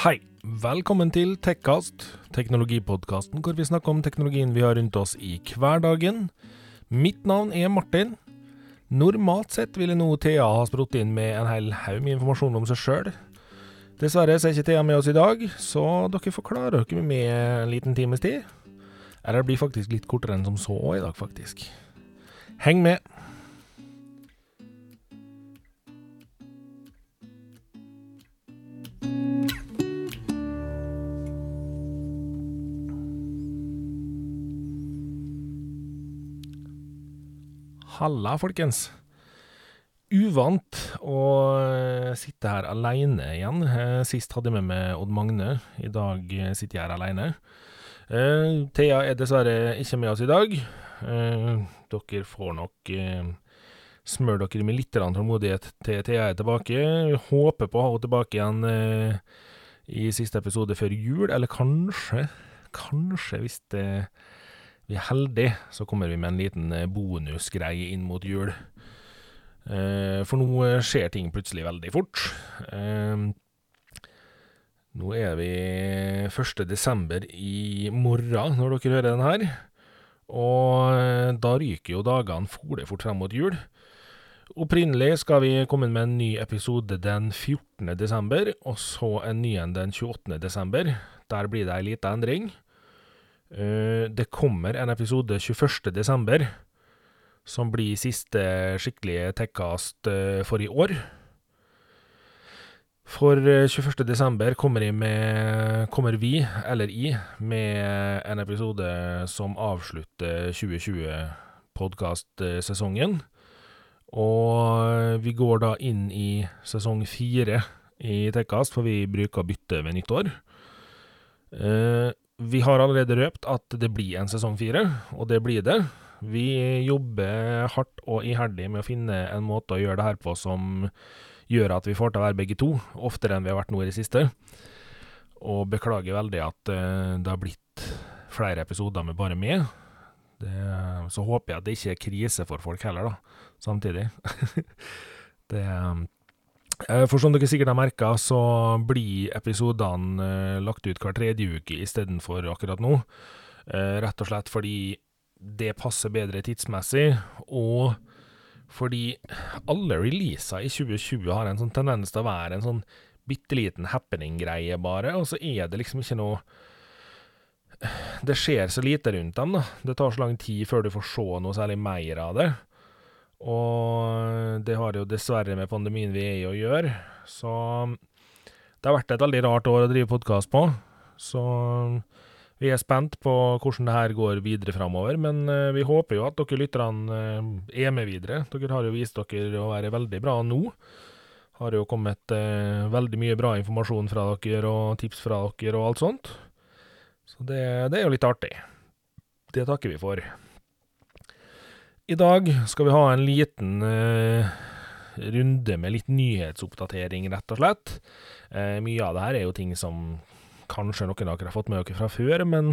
Hei, velkommen til Tekkast, teknologipodkasten hvor vi snakker om teknologien vi har rundt oss i hverdagen. Mitt navn er Martin. Normalt sett ville nå Thea ha sprutt inn med en hel haug med informasjon om seg sjøl. Dessverre så er ikke Thea med oss i dag, så dere får klare dere med en liten times tid. Eller det blir faktisk litt kortere enn som så i dag, faktisk. Heng med. Halla, folkens. Uvant å eh, sitte her aleine igjen. Eh, Sist hadde jeg med meg Odd Magne. I dag eh, sitter jeg her aleine. Eh, Thea er dessverre ikke med oss i dag. Eh, dere får nok eh, smøre dere med litt tålmodighet til Thea er tilbake. Vi håper på å ha henne tilbake igjen i siste episode før jul, eller kanskje, kanskje hvis det vi er heldige, så kommer vi med en liten eh, bonusgreie inn mot jul. Eh, for nå eh, skjer ting plutselig veldig fort. Nå er vi 1. desember i morgen når dere hører den her. Og da ryker jo dagene fole fort frem mot jul. Opprinnelig skal vi komme med en ny episode den 14. desember, og så en ny en den 28. desember. Der blir det ei lita endring. Eh, det kommer en episode 21. desember, som blir siste skikkelige Tekkast eh, for i år. For eh, 21. desember kommer, kommer vi, eller i, med en episode som avslutter 2020-podkastsesongen. Og vi går da inn i sesong fire i Tekkast, for vi bruker å bytte ved nyttår. Vi har allerede røpt at det blir en sesong fire, og det blir det. Vi jobber hardt og iherdig med å finne en måte å gjøre det her på som gjør at vi får til å være begge to, oftere enn vi har vært nå i det siste. Og beklager veldig at eh, det har blitt flere episoder med bare meg. Det, så håper jeg at det ikke er krise for folk heller, da, samtidig. det Eh, For som dere sikkert har merka, så blir episodene eh, lagt ut hver tredje uke istedenfor akkurat nå. Eh, Rett og slett fordi det passer bedre tidsmessig, og fordi alle releaser i 2020 har en sånn tendens til å være en sånn bitte liten happening-greie, bare, og så er det liksom ikke noe Det skjer så lite rundt dem, da. Det tar så lang tid før du får se noe særlig mer av det. Og det har jo dessverre med pandemien vi er i å gjøre, så det har vært et veldig rart år å drive podkast på. Så vi er spent på hvordan det her går videre framover, men eh, vi håper jo at dere lytterne eh, er med videre. Dere har jo vist dere å være veldig bra nå. Har jo kommet eh, veldig mye bra informasjon fra dere og tips fra dere og alt sånt. Så det, det er jo litt artig. Det takker vi for. I dag skal vi ha en liten eh, runde med litt nyhetsoppdatering, rett og slett. Eh, mye av det her er jo ting som kanskje noen av dere har fått med dere fra før, men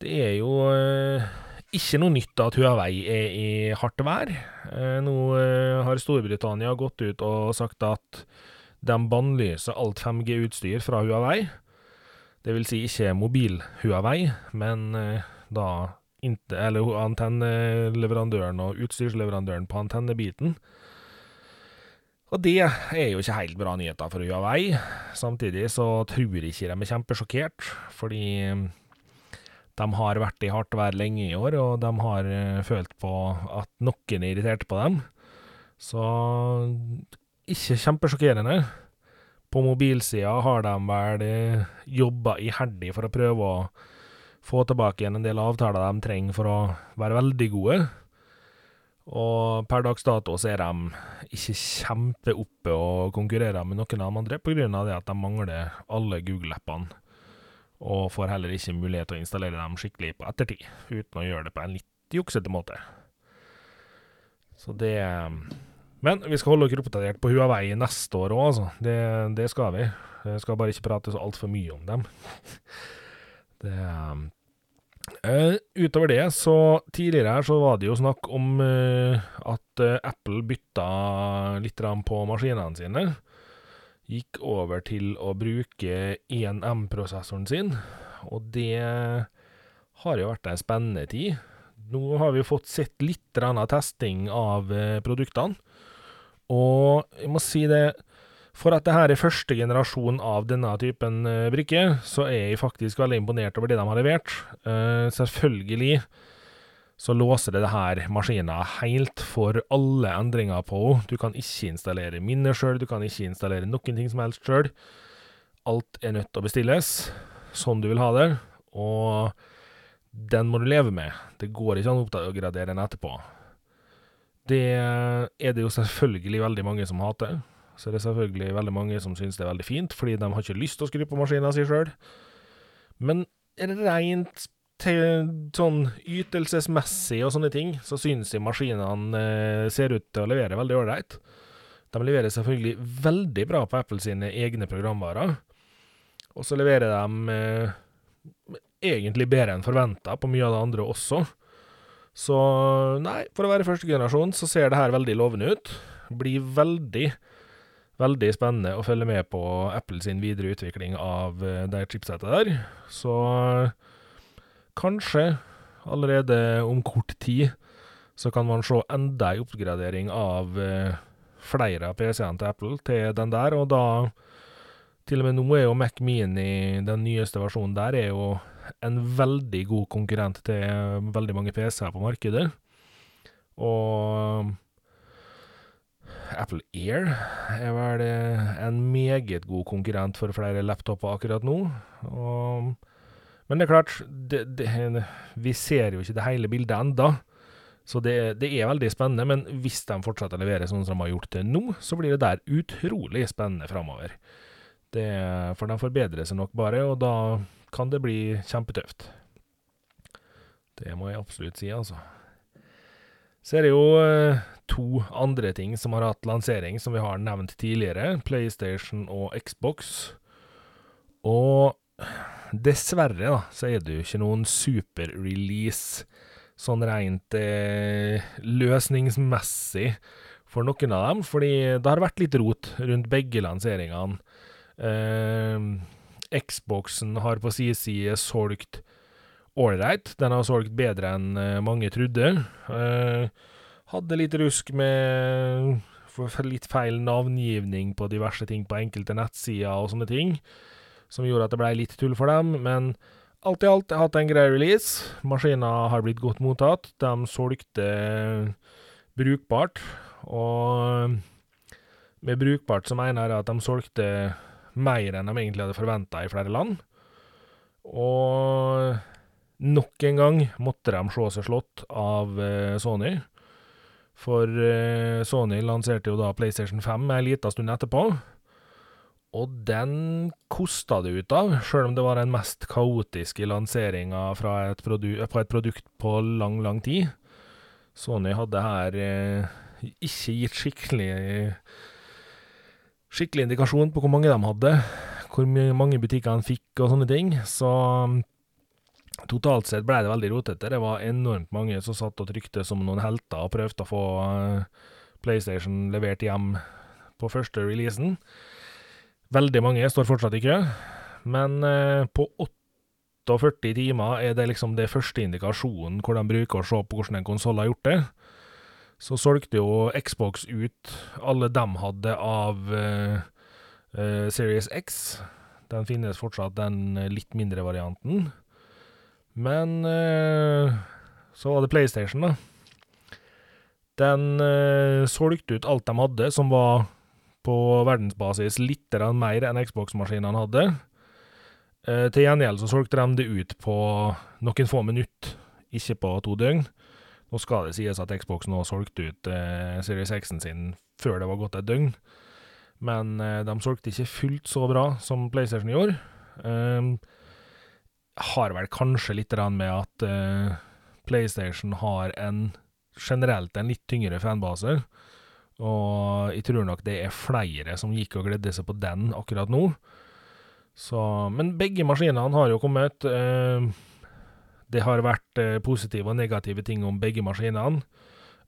det er jo eh, ikke noe nytt at Huawei er i hardt vær. Eh, nå eh, har Storbritannia gått ut og sagt at de bannlyser alt 5G-utstyr fra Huawei. Det vil si ikke mobil-Huawei, men eh, da eller antenneleverandøren og utstyrsleverandøren på antennebiten. Og det er jo ikke helt bra nyheter for Huawei. Samtidig så tror ikke de er kjempesjokkert, fordi de har vært i hardt vær lenge i år, og de har eh, følt på at noen er irritert på dem. Så ikke kjempesjokkerende. På mobilsida har de vel eh, jobba iherdig for å prøve å få tilbake igjen en del avtaler de trenger for å være veldig gode. Og per dags dato så er de ikke kjempeoppe og konkurrerer med noen av de andre, av det at de mangler alle Google-appene. Og får heller ikke mulighet til å installere dem skikkelig på ettertid, uten å gjøre det på en litt juksete måte. Så det Men vi skal holde dere oppdatert på Huawei neste år òg, altså. Det, det skal vi. Jeg skal bare ikke prate så altfor mye om dem. Det Uh, utover det, så tidligere her så var det jo snakk om uh, at uh, Apple bytta litt på maskinene sine. gikk over til å bruke 1M-prosessoren sin, og det har jo vært ei spennende tid. Nå har vi fått sett litt testing av produktene, og jeg må si det For at det her er første generasjon av denne typen brikke, så er jeg faktisk veldig imponert over det de har levert. Selvfølgelig så låser det her maskina helt for alle endringer på henne. Du kan ikke installere minner sjøl, du kan ikke installere noen ting som helst sjøl. Alt er nødt til å bestilles sånn du vil ha det, og den må du leve med. Det går ikke an å oppgradere den etterpå. Det er det jo selvfølgelig veldig mange som hater. Så det er selvfølgelig veldig mange som syns det er veldig fint, fordi de har ikke lyst til å skru på maskina si sjøl. Men rent sånn ytelsesmessig og sånne ting, så synes jeg maskinene eh, ser ut til å levere veldig ålreit. De leverer selvfølgelig veldig bra på Apple sine egne programvarer, og så leverer de eh, egentlig bedre enn forventa på mye av det andre også. Så nei, for å være første generasjon så ser det her veldig lovende ut. Blir veldig, veldig spennende å følge med på Apple sin videre utvikling av eh, det chipsettet der. Så Kanskje allerede om kort tid så kan man se enda en oppgradering av eh, flere av PC-ene til Apple til den der, og da Til og med nå er jo Mac Mini, den nyeste versjonen der, er jo en veldig god konkurrent til veldig mange PC-er på markedet. Og Apple Air er vel en meget god konkurrent for flere laptoper akkurat nå. Og men det er klart, det, det, vi ser jo ikke det hele bildet enda. Så det, det, er veldig spennende, men hvis de fortsetter å levere sånn som de har gjort til nå, så blir det der utrolig spennende framover. For de forbedrer seg nok bare, og da kan det bli kjempetøft. Det må jeg absolutt si, altså. Så er det jo eh, to andre ting som har hatt lansering, som vi har nevnt tidligere. PlayStation og Xbox. Og Dessverre, da, så er det jo ikke noen super-release sånn rent eh, løsningsmessig for noen av dem, fordi det har vært litt rot rundt begge lanseringene. Eh, Xboxen har på sin side solgt ålreit. Den har solgt bedre enn eh, mange trodde. Eh, hadde litt rusk med litt feil navngivning på diverse ting på enkelte nettsider og sånne ting som gjorde at det blei litt tull for dem. Men alt i alt, jeg har hatt en grei release. Maskina har blitt godt mottatt. De solgte brukbart, og med brukbart så mener jeg at de solgte mer enn de egentlig hadde forventa i flere land. Og nok en gang måtte de se seg slått av uh, Sony. For uh, Sony lanserte jo da PlayStation 5 ei lita stund etterpå. Og den kosta det ut av, sjøl om det var den mest kaotiske lanseringa på et produkt på lang, lang tid. Sony hadde her eh, ikke gitt skikkelig skikkelig indikasjon på hvor mange de hadde, hvor mange butikker de fikk og sånne ting. Så totalt sett ble det veldig rotete. Det var enormt mange som satt og trykte som noen helter og prøvde å få eh, PlayStation levert hjem på første releasen. Veldig mange står fortsatt i kø, men eh, på 48 timer er det liksom det første indikasjonen hvor de bruker å se på hvordan en konsoll har gjort det. Så solgte jo Xbox ut alle de hadde av uh, uh, Series X. Den finnes fortsatt, den litt mindre varianten. Men uh, så var det PlayStation, da. Den solgte ut alt de hadde som var på verdensbasis litt mer enn Xbox-maskinene hadde. Eh, til gjengjeld så solgte de det ut på noen få minutter, ikke på to døgn. Nå skal det sies at Xbox nå solgte ut eh, Series X-en sin før det var gått et døgn. Men eh, de solgte ikke fullt så bra som PlayStation gjorde. Eh, har vel kanskje litt med at uh, PlayStation har en generelt en litt tyngre fanbase. Og jeg tror nok det er flere som gikk og gledde seg på den akkurat nå. Så, men begge maskinene har jo kommet. Eh, det har vært eh, positive og negative ting om begge maskinene.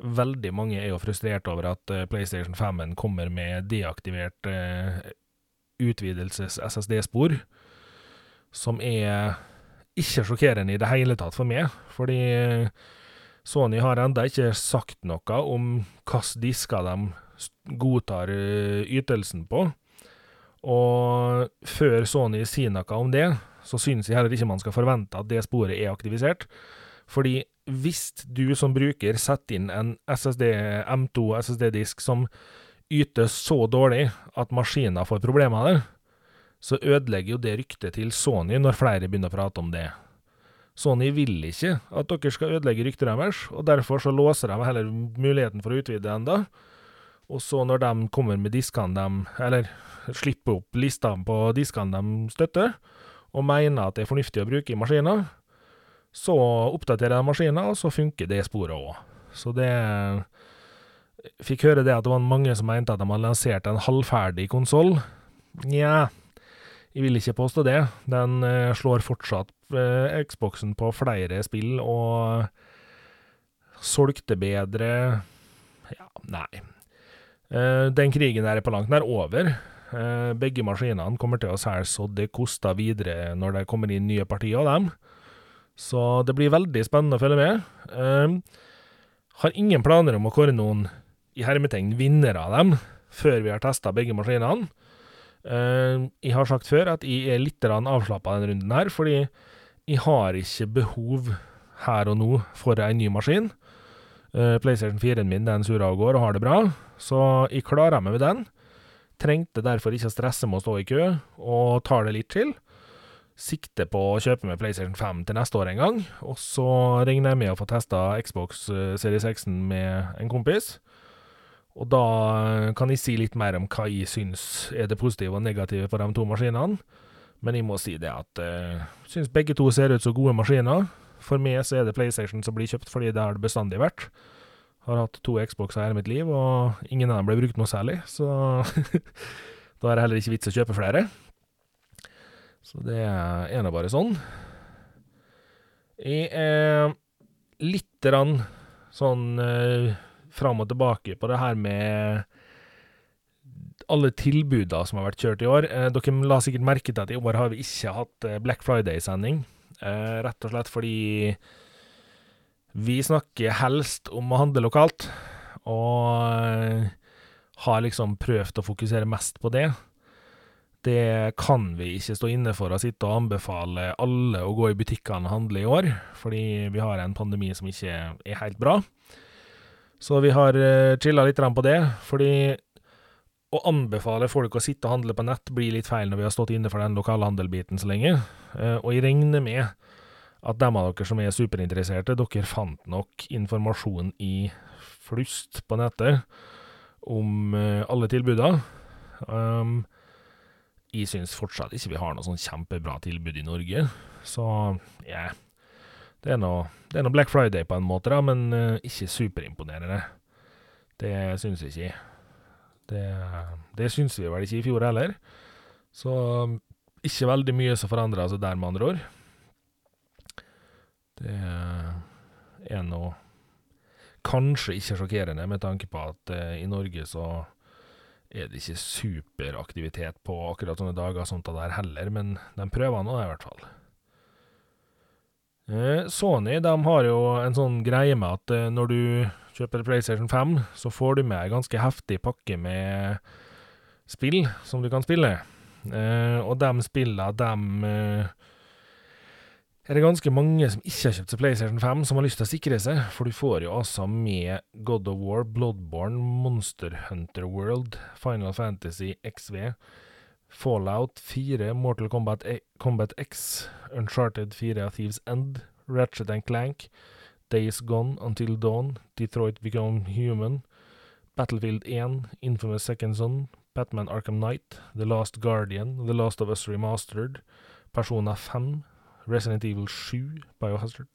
Veldig mange er jo frustrert over at PlayStation 5 kommer med deaktivert utvidelses-SSD-spor, som er ikke sjokkerende i det hele tatt for meg, fordi Sony har enda ikke sagt noe om hvilke disker de godtar ytelsen på. Og før Sony sier noe om det, så synes jeg heller ikke man skal forvente at det sporet er aktivisert. Fordi hvis du som bruker setter inn en SSD, M2 SSD-disk som yter så dårlig at maskinen får problemer det, så ødelegger jo det ryktet til Sony når flere begynner å prate om det. Sony vil ikke at dere skal ødelegge ryktet deres, og derfor så låser de heller muligheten for å utvide enda. Og så når de kommer med diskene de Eller slipper opp listene på diskene de støtter, og mener at det er fornuftig å bruke i maskiner, så oppdaterer de maskinen, og så funker det sporet òg. Så det Fikk høre det at det var mange som mente at de hadde lansert en halvferdig konsoll. Nja, jeg vil ikke påstå det. Den uh, slår fortsatt uh, Xboxen på flere spill, og solgte bedre Ja, nei. Uh, den krigen der er på langt nær over. begge maskinene kommer til å selge så det koster videre når det kommer inn nye partier av dem. Så det blir veldig spennende å følge med. har ingen planer om å kåre noen i hermetegn vinnere av dem før vi har testa begge maskinene. Uh, jeg har sagt før at jeg er litt avslappa denne runden her, fordi jeg har ikke behov her og nå for en ny maskin. Uh, PlayStation 4-en min den surrer og går og har det bra, så jeg klarer meg med den. Trengte derfor ikke å stresse med å stå i kø, og tar det litt til. Sikter på å kjøpe meg PlayStation 5 til neste år en gang, og så regner jeg med å få testa Xbox eh, Series X med en kompis. Og da kan jeg si litt mer om hva jeg syns er det positive og negative på de to maskinene. Men jeg må si det at jeg uh, syns begge to ser ut som gode maskiner. For meg så er det PlayStation som blir kjøpt, fordi det har det bestandig vært. Har hatt to Xboxer i hele mitt liv, og ingen av dem ble brukt noe særlig, så da er det heller ikke vits å kjøpe flere. Så det er nå bare sånn. Jeg er lite grann sånn uh, fram og tilbake på det her med alle tilbudene som har vært kjørt i år. Eh, dere la sikkert merke til at i år har vi ikke hatt eh, Black Friday-sending. Eh, rett og slett fordi vi snakker helst om å handle lokalt, og eh, har liksom prøvd å fokusere mest på det. Det kan vi ikke stå inne for å sitte og anbefale alle å gå i butikkene og handle i år, fordi vi har en pandemi som ikke er helt bra. Så vi har uh, chilla litt på det, fordi å anbefale folk å sitte og handle på nett blir litt feil når vi har stått inne for den lokalhandelbiten så lenge. Uh, og jeg regner med at dem av dere som er superinteresserte, dere fant nok informasjon i flust på nettet om uh, alle tilbudene. Um, jeg syns fortsatt ikke vi har noe sånn kjempebra tilbud i Norge, så yeah. Det er noe Black Friday på en måte, da, men uh, ikke superimponerende. Det syns jeg ikke. Det, det syns vi vel ikke i fjor heller. Så ikke veldig mye som forandrer seg der, med andre ord. Det er nå kanskje ikke sjokkerende, med tanke på at uh, i Norge så er det ikke superaktivitet på akkurat sånne dager sånt der heller, men de prøver nå i hvert fall. Eh, Sony de har jo en sånn greie med at eh, når du kjøper PlayStation 5, så får du med en ganske heftig pakke med spill som du kan spille. Eh, og de spillene, de er det ganske mange som ikke har kjøpt seg PlayStation 5, som har lyst til å sikre seg, for du får jo altså med God of War, Bloodborne, Monster Hunter World, Final Fantasy XV, Fallout 4, Mortal Kombat, A Kombat X, Uncharted 4 Thieves End, Ratchet and Clank, Days Gone, Until Dawn, Detroit Become Human, Battlefield 1, Infamous Second Son, Batman Arkham Knight, The Last Guardian, The Last of Us Remastered, Persona 5, Resident Evil 7, Biohazard.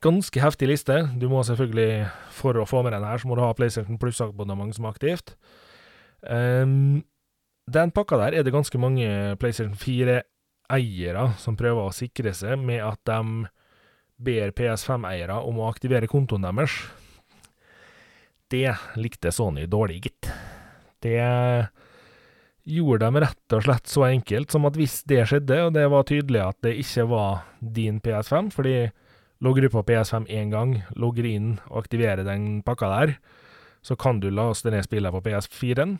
Ganske heftig liste. Du må selvfølgelig, for å få med den her, så må du ha PlayStation Plus-abonnement som er aktivt. Um, den pakka der er det ganske mange PlayStation 4-eiere som prøver å sikre seg med at de ber PS5-eiere om å aktivere kontoen deres. Det likte Sony dårlig, gitt. Det gjorde de rett og slett så enkelt som at hvis det skjedde, og det var tydelig at det ikke var din PS5, fordi logger du på PS5 én gang, logger inn og aktiverer den pakka der, så kan du laste ned spillet på PS4-en.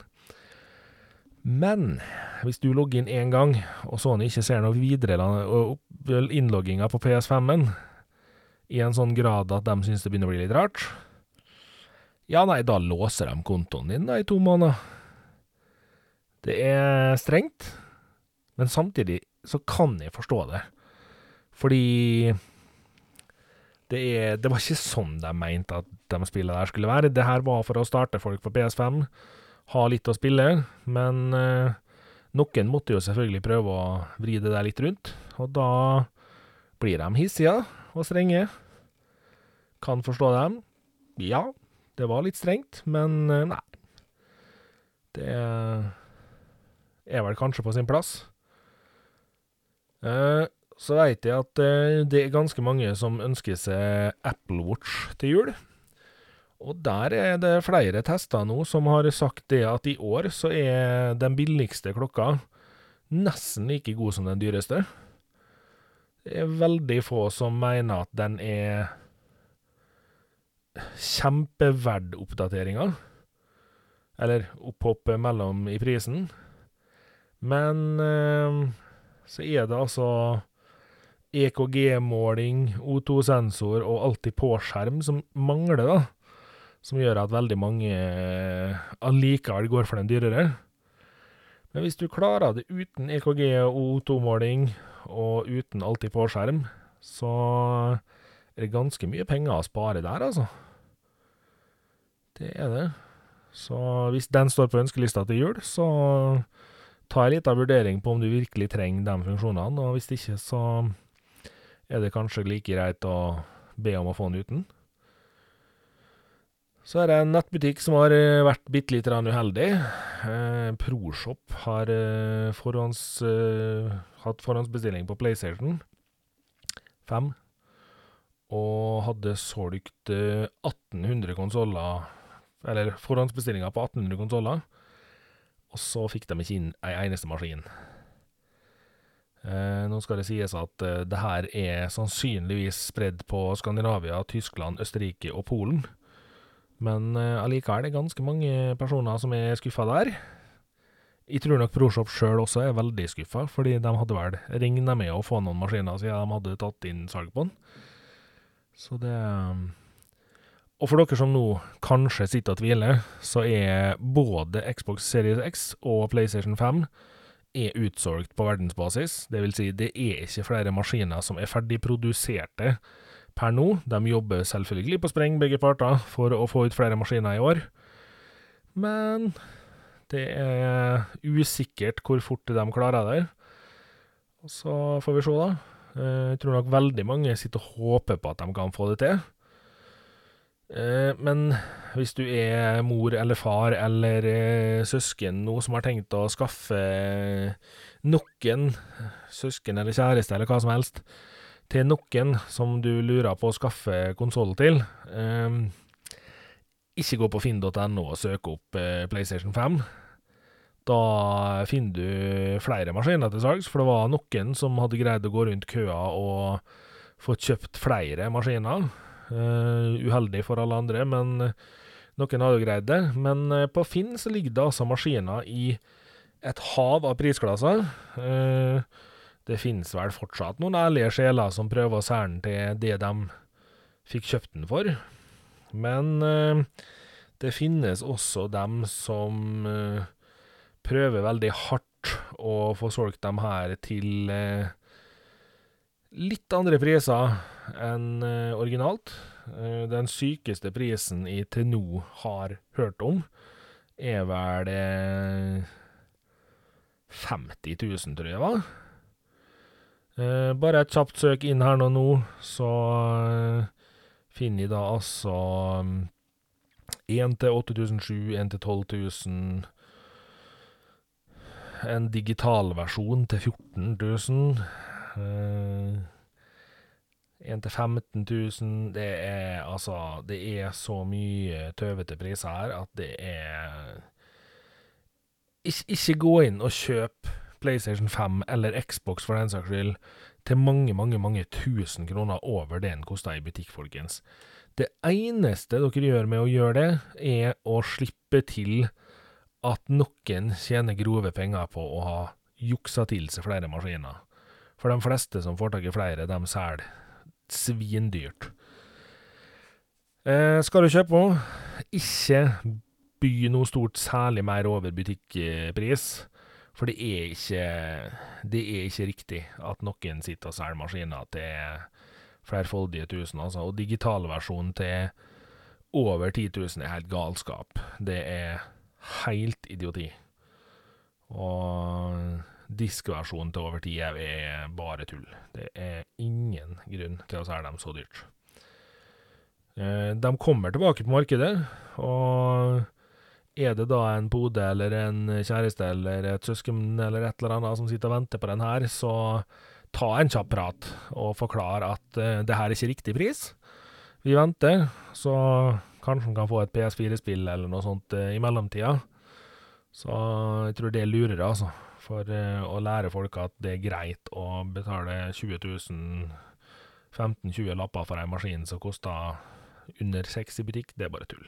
Men hvis du logger inn én gang, og Sony ikke ser noe videre innlogginga på PS5-en, i en sånn grad at de syns det begynner å bli litt rart, ja, nei, da låser de kontoen din da i to måneder. Det er strengt, men samtidig så kan jeg forstå det. Fordi det, er, det var ikke sånn de mente at de spillene der skulle være. Det her var for å starte folk på PS5, ha litt å spille, men uh, noen måtte jo selvfølgelig prøve å vri det der litt rundt, og da blir de hissige og strenge. Kan forstå dem. Ja, det var litt strengt, men uh, nei. Det er vel kanskje på sin plass. Uh, så veit jeg at det er ganske mange som ønsker seg Apple Watch til jul. Og der er det flere tester nå som har sagt det at i år så er den billigste klokka nesten like god som den dyreste. Det er veldig få som mener at den er kjempeverd oppdateringa. Eller opphoppet mellom i prisen. Men eh, så er det altså EKG-måling, O2-sensor og alltid på-skjerm som mangler, da. Som gjør at veldig mange eh, allikevel går for den dyrere. Men hvis du klarer det uten EKG og O2-måling og uten alltid på-skjerm, så er det ganske mye penger å spare der, altså. Det er det. Så hvis den står på ønskelista til jul, så ta en liten vurdering på om du virkelig trenger de funksjonene, og hvis ikke, så er det kanskje like greit å be om å få den uten. Så er det en nettbutikk som har eh, vært bitte lite grann uheldig. Eh, Proshop har eh, forhånds, eh, hatt forhåndsbestilling på PlayStation 5, og hadde solgt 1800 eh, konsoller, eller forhåndsbestillinger på 1800 konsoller. Og så fikk de ikke inn ei eneste maskin. Eh, nå skal det sies at eh, det her er sannsynligvis spredd på Skandinavia, Tyskland, Østerrike og Polen. Men eh, allikevel er det ganske mange personer som er skuffa der. Jeg tror nok ProShop sjøl også er veldig skuffa, fordi de hadde vel regna med å få noen maskiner siden de hadde tatt inn salg på den. Så det og for dere som nå kanskje sitter og tviler, så er både Xbox Series X og PlayStation 5 er utsolgt på verdensbasis. Det vil si, det er ikke flere maskiner som er ferdigproduserte per nå. De jobber selvfølgelig på spreng, begge parter, for å få ut flere maskiner i år. Men det er usikkert hvor fort de klarer det. Så får vi se, da. Eh, jeg tror nok veldig mange sitter og håper på at de kan få det til. Eh, men hvis du er mor eller far eller eh, søsken nå som har tenkt å skaffe noen søsken eller kjæreste eller hva som helst til noen som du lurer på å skaffe konsoll til, eh, ikke gå på finn.no og søk opp PlayStation 5. Da finner du flere maskiner til salgs, for det var noen som hadde greid å gå rundt køa og få kjøpt flere maskiner. Eh, uheldig for alle andre, men noen hadde greid det. Men uh, på Finn så ligger det altså maskiner i et hav av prisklasser. Det finnes vel fortsatt noen ærlige sjeler som prøver å selge den til det de fikk kjøpt den for. Men det finnes også dem som prøver veldig hardt å få solgt dem her til litt andre priser enn uh, originalt. Uh, den sykeste prisen jeg til nå har hørt om, er vel uh, 50 000, tror jeg det var. Uh, bare et kjapt søk inn her nå, nå så finner jeg da altså én um, til 8007, 1 til 12000 en digital versjon til 14 000. Uh, 1 til 15 000 Det er altså Det er så mye tøvete priser her at det er Ik ikke gå inn og kjøp PlayStation 5 eller Xbox for den saks skyld til mange, mange, mange tusen kroner over det den kosta i butikk, folkens. Det eneste dere gjør med å gjøre det, er å slippe til at noen tjener grove penger på å ha juksa til seg flere maskiner. For de fleste som får tak i flere, de selger svindyrt. Eh, skal du kjøpe henne, ikke by noe stort særlig mer over butikkpris. For det er ikke Det er ikke riktig at noen sitter og selger maskiner til flerfoldige tusen, altså. Og digitalversjonen til over 10 000 er helt galskap. Det er helt idioti. Og diskversjonen til over 10 er bare tull. Det er ingen grunn til å selge dem så dyrt. Eh, de kommer tilbake på markedet, og er det da en pode eller en kjæreste eller et søsken eller et eller annet som sitter og venter på den her, så ta en kjapp prat og forklar at uh, det her er ikke riktig pris. Vi venter, så kanskje han kan få et PS4-spill eller noe sånt uh, i mellomtida. Så jeg tror det er lurere, altså. For uh, å lære folk at det er greit å betale 20 000, 15-20 lapper for en maskin som koster under 6 i butikk, det er bare tull.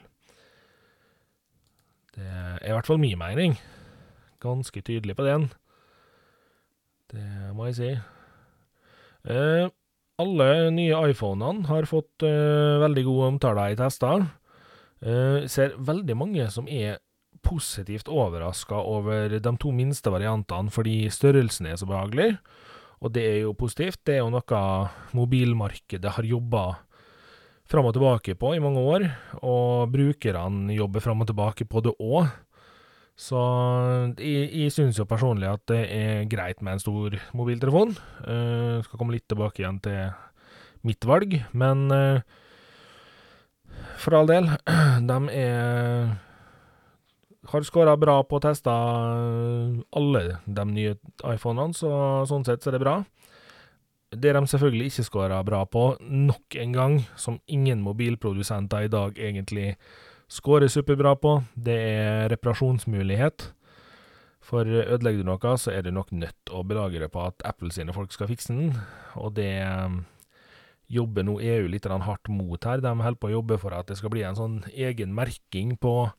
Det er i hvert fall min mening. Ganske tydelig på den. Det må jeg si. Eh, alle nye iPhonene har fått eh, veldig gode omtaler i tester. Eh, ser veldig mange som er positivt overraska over de to minste variantene fordi størrelsen er så behagelig. Og det er jo positivt. Det er jo noe mobilmarkedet har jobba fram og tilbake på i mange år, og brukerne jobber fram og tilbake på det òg. Så jeg, jeg syns jo personlig at det er greit med en stor mobiltelefon. Uh, skal komme litt tilbake igjen til mitt valg, men uh, for all del, de er har skåra bra på å teste alle de nye iPhonene, så sånn sett så er det bra. Det de selvfølgelig ikke skåra bra på, nok en gang, som ingen mobilprodusenter i dag egentlig skårer superbra på, det er reparasjonsmulighet. For ødelegger du noe, så er du nok nødt å belage deg på at Apple sine folk skal fikse den, og det um, jobber nå EU litt hardt mot her. De holder på å jobbe for at det skal bli en sånn egen merking på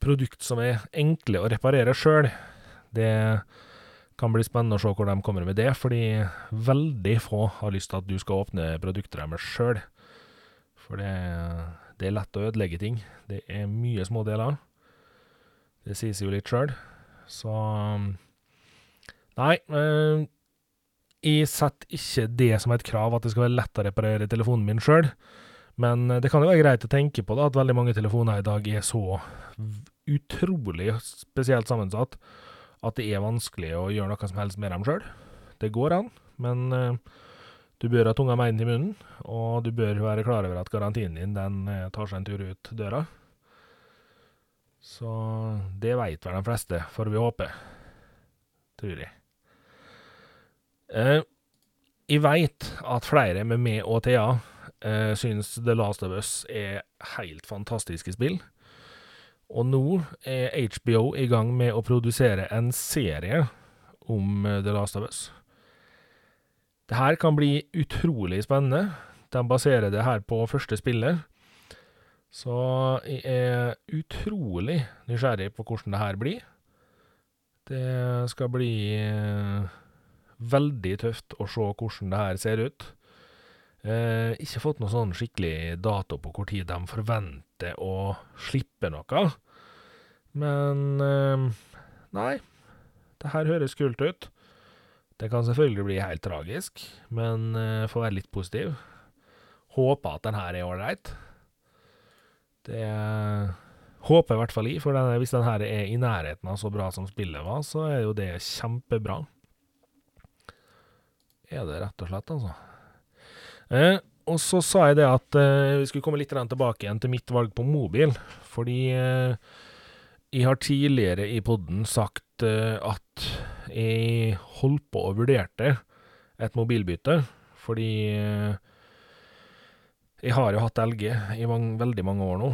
produkt som er enkle å reparere sjøl. Det kan bli spennende å se hvor de kommer med det, fordi veldig få har lyst til at du skal åpne produktet deres sjøl. For det, det, er lett å ødelegge ting. Det er mye små deler. Det sies jo litt sjøl. Så Nei. Eh, jeg setter ikke det som et krav at det skal være lett å reparere telefonen min sjøl. Men det kan jo være greit å tenke på da, at veldig mange telefoner i dag er så utrolig spesielt sammensatt at det er vanskelig å gjøre noe som helst med dem sjøl. Det går an, men uh, du bør ha tunga med i munnen, og du bør være klar over at garantien din den uh, tar seg en tur ut døra. Så det veit vel de fleste, får vi håpe. Tror jeg. Uh, jeg veit at flere med meg og Thea uh, syns The Last of Us er helt fantastiske spill. Og nå er HBO i gang med å produsere en serie om eh, The Last of Us. Det her kan bli utrolig spennende. De baserer det her på første spillet. Så jeg er utrolig nysgjerrig på hvordan det her blir. Det skal bli eh, veldig tøft å se hvordan det her ser ut. Eh, ikke fått noe sånn skikkelig dato på hvor tid de forventer å slippe noe. Men eh, nei, det her høres kult ut. Det kan selvfølgelig bli helt tragisk, men eh, få være litt positiv. Håper at den her er ålreit. Det håper jeg i hvert fall i, for denne, hvis den her er i nærheten av så bra som spillet var, så er jo det kjempebra. Er det rett og slett, altså. Eh, og så sa jeg det at eh, vi skulle komme litt tilbake igjen til mitt valg på mobil. Fordi eh, jeg har tidligere i poden sagt eh, at jeg holdt på og vurderte et mobilbytte. Fordi eh, jeg har jo hatt LG i mange, veldig mange år nå,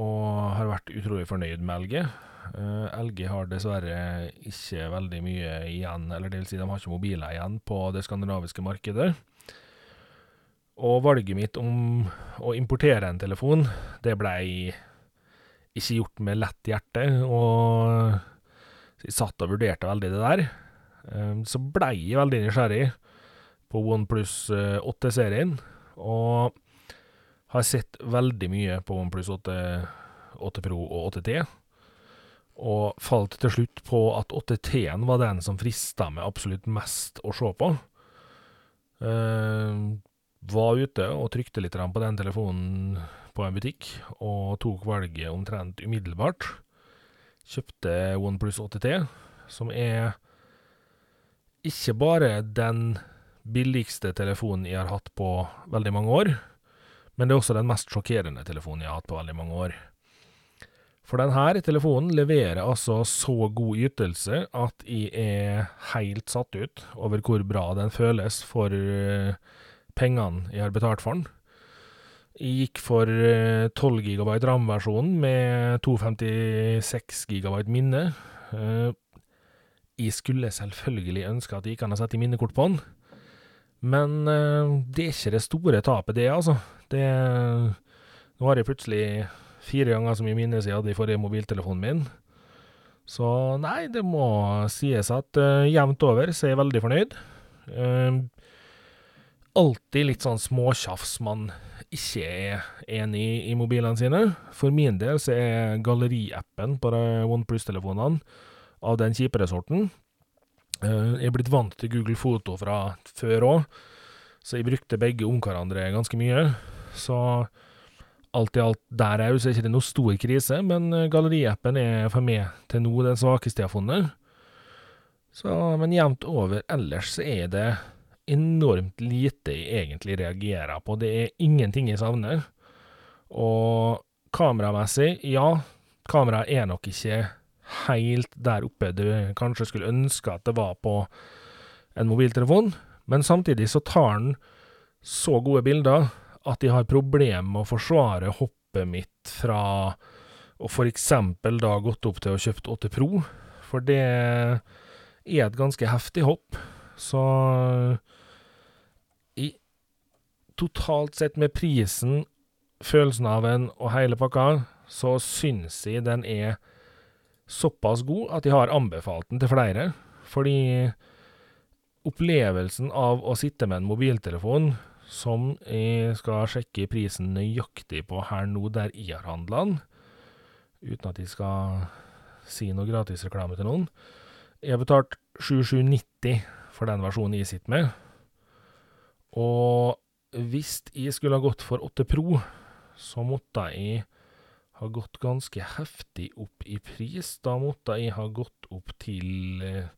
og har vært utrolig fornøyd med LG. Eh, LG har dessverre ikke veldig mye igjen, eller det vil si, de har ikke mobiler igjen på det skandinaviske markedet. Og valget mitt om å importere en telefon, det blei ikke gjort med lett hjerte, og jeg satt og vurderte veldig det der. Eh, så blei jeg veldig nysgjerrig på OnePlus 8-serien, og har sett veldig mye på OnePlus 8, 8 Pro og 8T, og falt til slutt på at 8T-en var den som frista meg absolutt mest å se på. Var ute og trykte litt på den telefonen på en butikk, og tok valget omtrent umiddelbart. Kjøpte OnePlus 8T, som er ikke bare den billigste telefonen jeg har hatt på veldig mange år, men det er også den mest sjokkerende telefonen jeg har hatt på veldig mange år. For denne telefonen leverer altså så god ytelse at jeg er helt satt ut over hvor bra den føles for uh, pengene jeg har betalt for den. Jeg gikk for uh, 12 GB RAM-versjonen med 256 GB minne. Uh, jeg skulle selvfølgelig ønske at jeg kan ha sette minnekort på den, men det er ikke det store tapet, det, altså. Det Nå har jeg plutselig fire ganger så mye minne som jeg hadde i forrige mobiltelefonen min. Så nei, det må sies at uh, jevnt over så er jeg veldig fornøyd. Uh, alltid litt sånn småtjafs man ikke er enig i mobilene sine. For min del så er galleriappen på OnePlus-telefonene av den kjipere sorten. Uh, jeg er blitt vant til Google Foto fra før òg, så jeg brukte begge om hverandre ganske mye. Så alt i alt der òg, så er det ikke noe stor krise, men eh, galleriappen er for meg til nå den svakeste jeg har funnet. Så, men jevnt over ellers så er det enormt lite jeg egentlig reagerer på. Det er ingenting jeg savner. Og kameramessig, ja, kameraet er nok ikke helt der oppe du kanskje skulle ønske at det var på en mobiltelefon, men samtidig så tar den så gode bilder at jeg har problemer med å forsvare hoppet mitt fra å eksempel da gått opp til å kjøpt 8 Pro, for det er et ganske heftig hopp. Så i, totalt sett med prisen, følelsen av en og hele pakka, så syns jeg den er såpass god at jeg har anbefalt den til flere. Fordi opplevelsen av å sitte med en mobiltelefon som jeg skal sjekke prisen nøyaktig på her nå, der jeg har handla den, uten at jeg skal si noe gratisreklame til noen. Jeg har betalt 7790 for den versjonen jeg sitter med. Og hvis jeg skulle ha gått for 8 Pro, så måtte jeg ha gått ganske heftig opp i pris. Da måtte jeg ha gått opp til eh,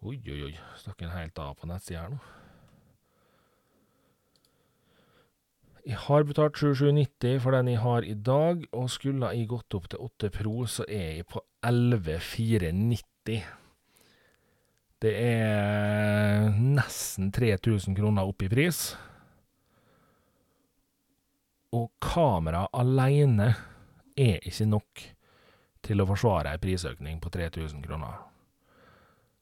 Oi, oi, oi, stakk en helt av på nettsida her nå. Jeg har betalt 7790 for den jeg har i dag, og skulle jeg gått opp til 8 Pro, så er jeg på 11490. Det er nesten 3000 kroner opp i pris. Og kamera alene er ikke nok til å forsvare ei prisøkning på 3000 kroner.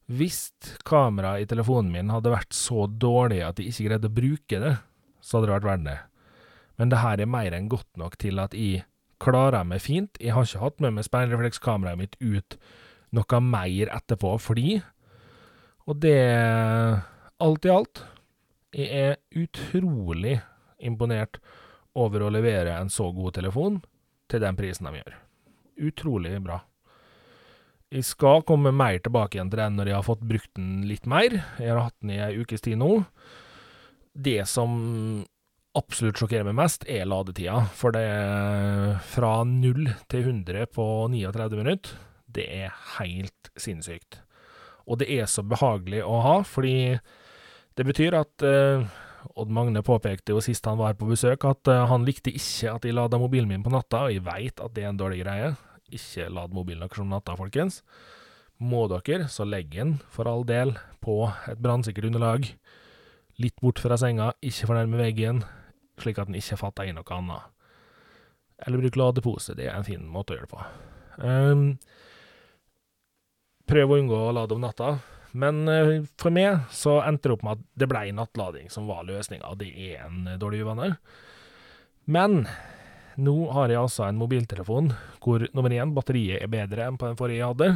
Hvis kameraet i telefonen min hadde vært så dårlig at jeg ikke greide å bruke det, så hadde det vært verdt det. Men det her er mer enn godt nok til at jeg klarer meg fint. Jeg har ikke hatt med meg speilreflekskameraet mitt ut noe mer etterpå, fordi Og det Alt i alt, jeg er utrolig imponert over å levere en så god telefon til den prisen de gjør. Utrolig bra. Jeg skal komme mer tilbake igjen til den når jeg har fått brukt den litt mer. Jeg har hatt den i ei ukes tid nå. Det som absolutt sjokkerer meg mest, er ladetida. For det er fra 0 til 100 på 39 minutter. Det er helt sinnssykt. Og det er så behagelig å ha, fordi det betyr at eh, Odd Magne påpekte jo sist han var på besøk, at eh, han likte ikke at jeg lada mobilen min på natta, og jeg veit at det er en dårlig greie. Ikke lad mobilen deres om natta, folkens. Må dere, så legg den for all del på et brannsikkert underlag. Litt bort fra senga, ikke for nærme veggen, slik at den ikke fatter i noe annet. Eller bruk ladepose, det er en fin måte å gjøre det på. Um, prøv å unngå å lade om natta. Men uh, for meg så endte det opp med at det ble nattlading som var løsninga. Det er en dårlig uvane. Men nå har jeg altså en mobiltelefon hvor nummer én, batteriet er bedre enn på den forrige jeg hadde.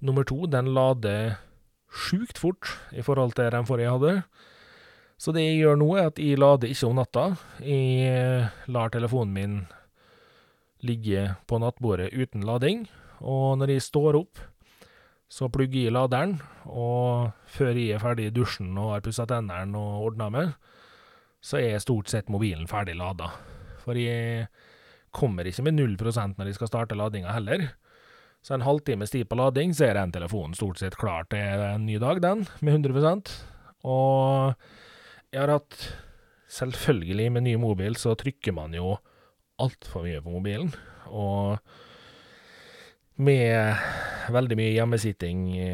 Nummer to, den lader sjukt fort i forhold til den forrige jeg hadde. Så det jeg gjør nå, er at jeg lader ikke om natta. Jeg lar telefonen min ligge på nattbordet uten lading, og når jeg står opp, så plugger jeg laderen, og før jeg er ferdig i dusjen og har pussa tennene og ordna meg, så er stort sett mobilen ferdig lada. For jeg kommer ikke med null prosent når jeg skal starte ladinga heller. Så en halvtime sti på lading, så er den telefonen stort sett klar til en ny dag, den, med 100% Og jeg har hatt Selvfølgelig, med ny mobil så trykker man jo altfor mye på mobilen. Og med veldig mye hjemmesitting i,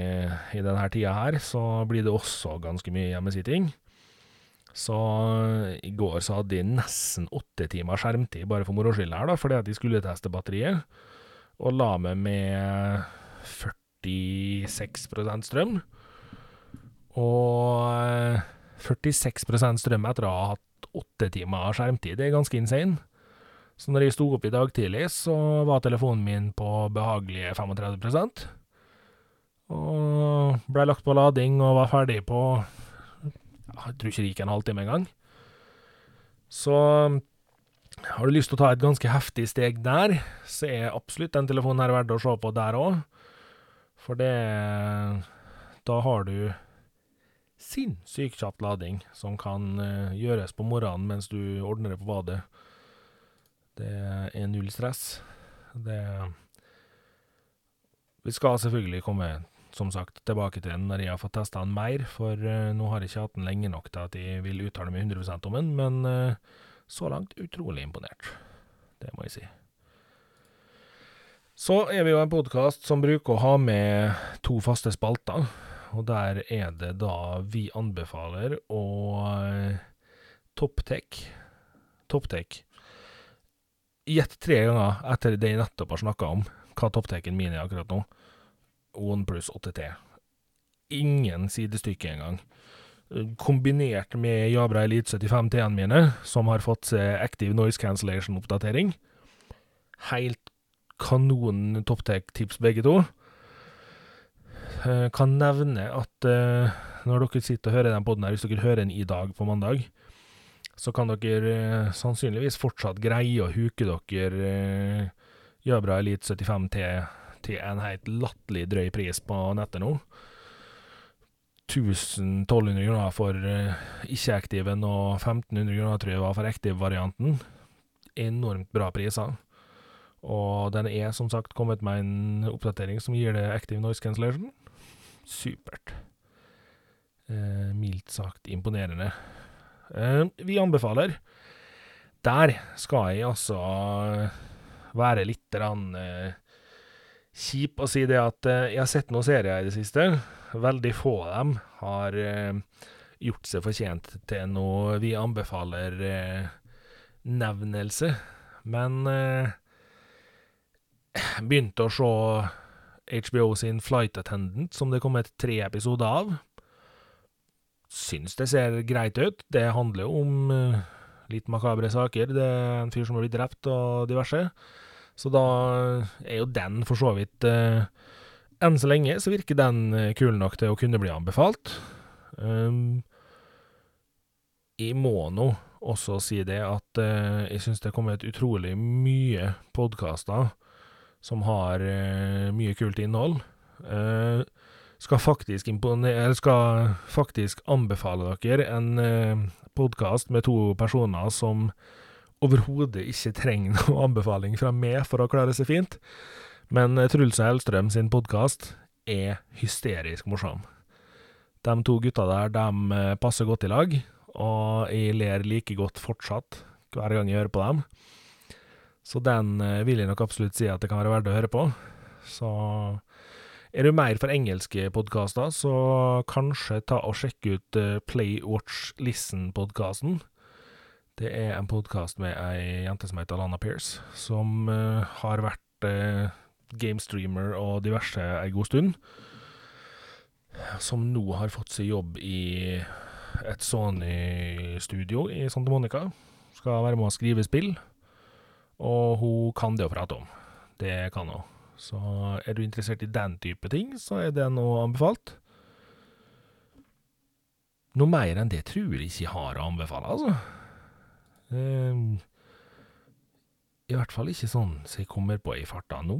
i denne tida her, så blir det også ganske mye hjemmesitting. Så i går så hadde jeg nesten åtte timer skjermtid bare for moro skyld her, da, fordi at jeg skulle teste batteriet. Og la meg med 46% strøm. Og 46 strøm etter å ha hatt åtte timer skjermtid. Det er ganske insane. Så når jeg sto opp i dag tidlig, så var telefonen min på behagelige 35% Og blei lagt på lading og var ferdig på Jeg tror ikke det gikk en halvtime engang. Så har du lyst til å ta et ganske heftig steg der, så er absolutt den telefonen her verdt å se på der òg. For det Da har du sinnssykt kjapp lading som kan uh, gjøres på morgenen mens du ordner det på badet. Det er null stress. Det Vi skal selvfølgelig komme, som sagt, tilbake til den når jeg har fått testa den mer, for uh, nå har jeg ikke hatt den lenge nok til at jeg vil uttale meg 100 om den, men uh, så langt utrolig imponert. Det må jeg si. Så er vi jo en podkast som bruker å ha med to faste spalter og der er det da vi anbefaler å uh, Topptech Topptech Gjett tre ganger etter det jeg nettopp har snakka om, hva topptaken min er akkurat nå. OnePlus 8T. Ingen sidestykke engang. Kombinert med Jabra Elite 75 T-ene mine, som har fått Active Noise Cancellation-oppdatering. Helt kanon topptech-tips, begge to. Uh, kan nevne at uh, når dere sitter og hører den poden her, hvis dere hører den i dag på mandag, så kan dere uh, sannsynligvis fortsatt greie å huke dere uh, Jabra Elite 75 T til en helt latterlig drøy pris på nettet nå. 1000-1200 kroner for ikke-aktiven og 1500 kroner tror jeg var for aktiv-varianten. Enormt bra priser. Og den er som sagt kommet med en oppdatering som gir det active noise cancellation supert. Eh, mildt sagt imponerende. Eh, vi anbefaler. Der skal jeg altså være litt rann, eh, kjip og si det at eh, jeg har sett noen serier i det siste. Veldig få av dem har gjort seg fortjent til noe vi anbefaler nevnelse. Men begynte å se HBO sin Flight Attendant, som det kom et tre episoder av. Syns det ser greit ut. Det handler jo om uh, litt makabre saker. Det er en fyr som har blitt drept og diverse. Så da er jo den for så vidt eh, Enn så lenge så virker den uh, kul nok til å kunne bli anbefalt. Um, jeg må nå også si det at eh, jeg syns det er kommet utrolig mye podkaster som har eh, mye kult innhold. Uh, skal faktisk Skal faktisk anbefale dere en uh, podkast med to personer som overhodet ikke trenger noen anbefaling fra meg for å klare seg fint. Men Truls og Hellstrøm sin podkast er hysterisk morsom. De to gutta der, de passer godt i lag, og jeg ler like godt fortsatt hver gang jeg hører på dem. Så den eh, vil jeg nok absolutt si at det kan være verdt å høre på. Så er du mer for engelske podkaster, så kanskje ta og sjekke ut uh, Play Watch Listen-podkasten. Det er en podkast med ei jente som heter Alana Pierce, som uh, har vært uh, gamestreamer og diverse ei god stund. Som nå har fått seg jobb i et Sony-studio i Santa Monica. Skal være med å skrive spill. Og hun kan det å prate om. Det kan hun. Så er du interessert i den type ting, så er det noe anbefalt. Noe mer enn det tror jeg ikke jeg har å anbefale, altså. Um, I hvert fall ikke sånn som jeg kommer på i farta nå.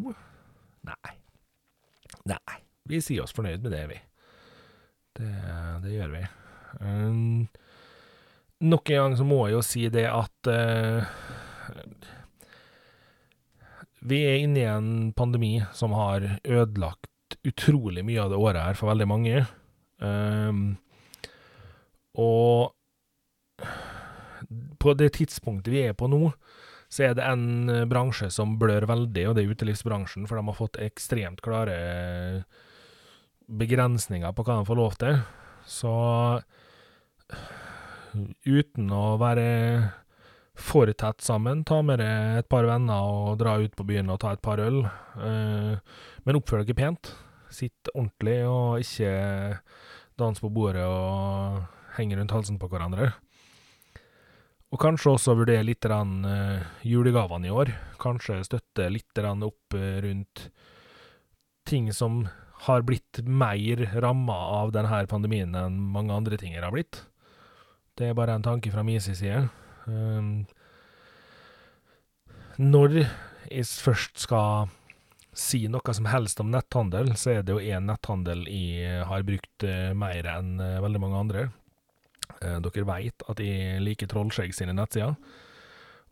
Nei. Nei. Vi sier oss fornøyd med det, vi. Det, det gjør vi. Um, nok en gang så må jeg jo si det at uh, Vi er inne i en pandemi som har ødelagt utrolig mye av det året her for veldig mange. Um, og på det tidspunktet vi er på nå, så er det en bransje som blør veldig, og det er utelivsbransjen, for de har fått ekstremt klare begrensninger på hva de får lov til. Så uten å være for tett sammen, ta med deg et par venner og dra ut på byen og ta et par øl. Eh, men oppfør dere pent. Sitt ordentlig, og ikke dans på bordet og henge rundt halsen på hverandre. Og kanskje også vurdere litt uh, julegavene i år. Kanskje støtte litt opp uh, rundt ting som har blitt mer ramma av denne pandemien enn mange andre ting har blitt. Det er bare en tanke fra min side. Um, når jeg først skal si noe som helst om netthandel, så er det jo én netthandel jeg har brukt uh, mer enn uh, veldig mange andre. Uh, dere veit at jeg liker Trollskjegg sine nettsider.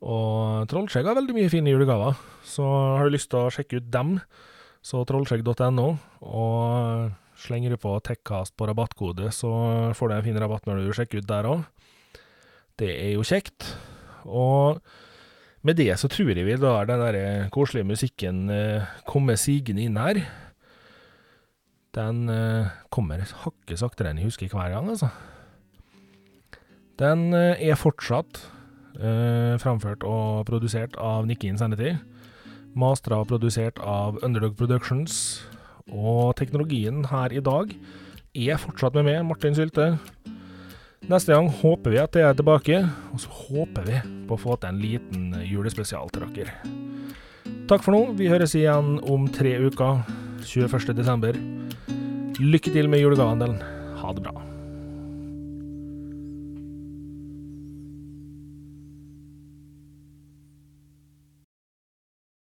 Og Trollskjegg har veldig mye fine julegaver, så har du lyst til å sjekke ut dem, så trollskjegg.no. Og slenger du på Tekkast på rabattkode, så får du en fin rabatt når du sjekker ut der òg. Det er jo kjekt. Og med det så tror jeg vi lar den der koselige musikken uh, komme sigende inn her. Den uh, kommer hakket saktere enn jeg husker hver gang, altså. Den er fortsatt framført og produsert av Nikki Insanity. Mastra og produsert av Underdog Productions. Og teknologien her i dag er fortsatt med meg, Martin Sylte. Neste gang håper vi at jeg er tilbake, og så håper vi på å få til en liten julespesial til dere. Takk for nå. Vi høres igjen om tre uker, 21.12. Lykke til med julegavehandelen. Ha det bra.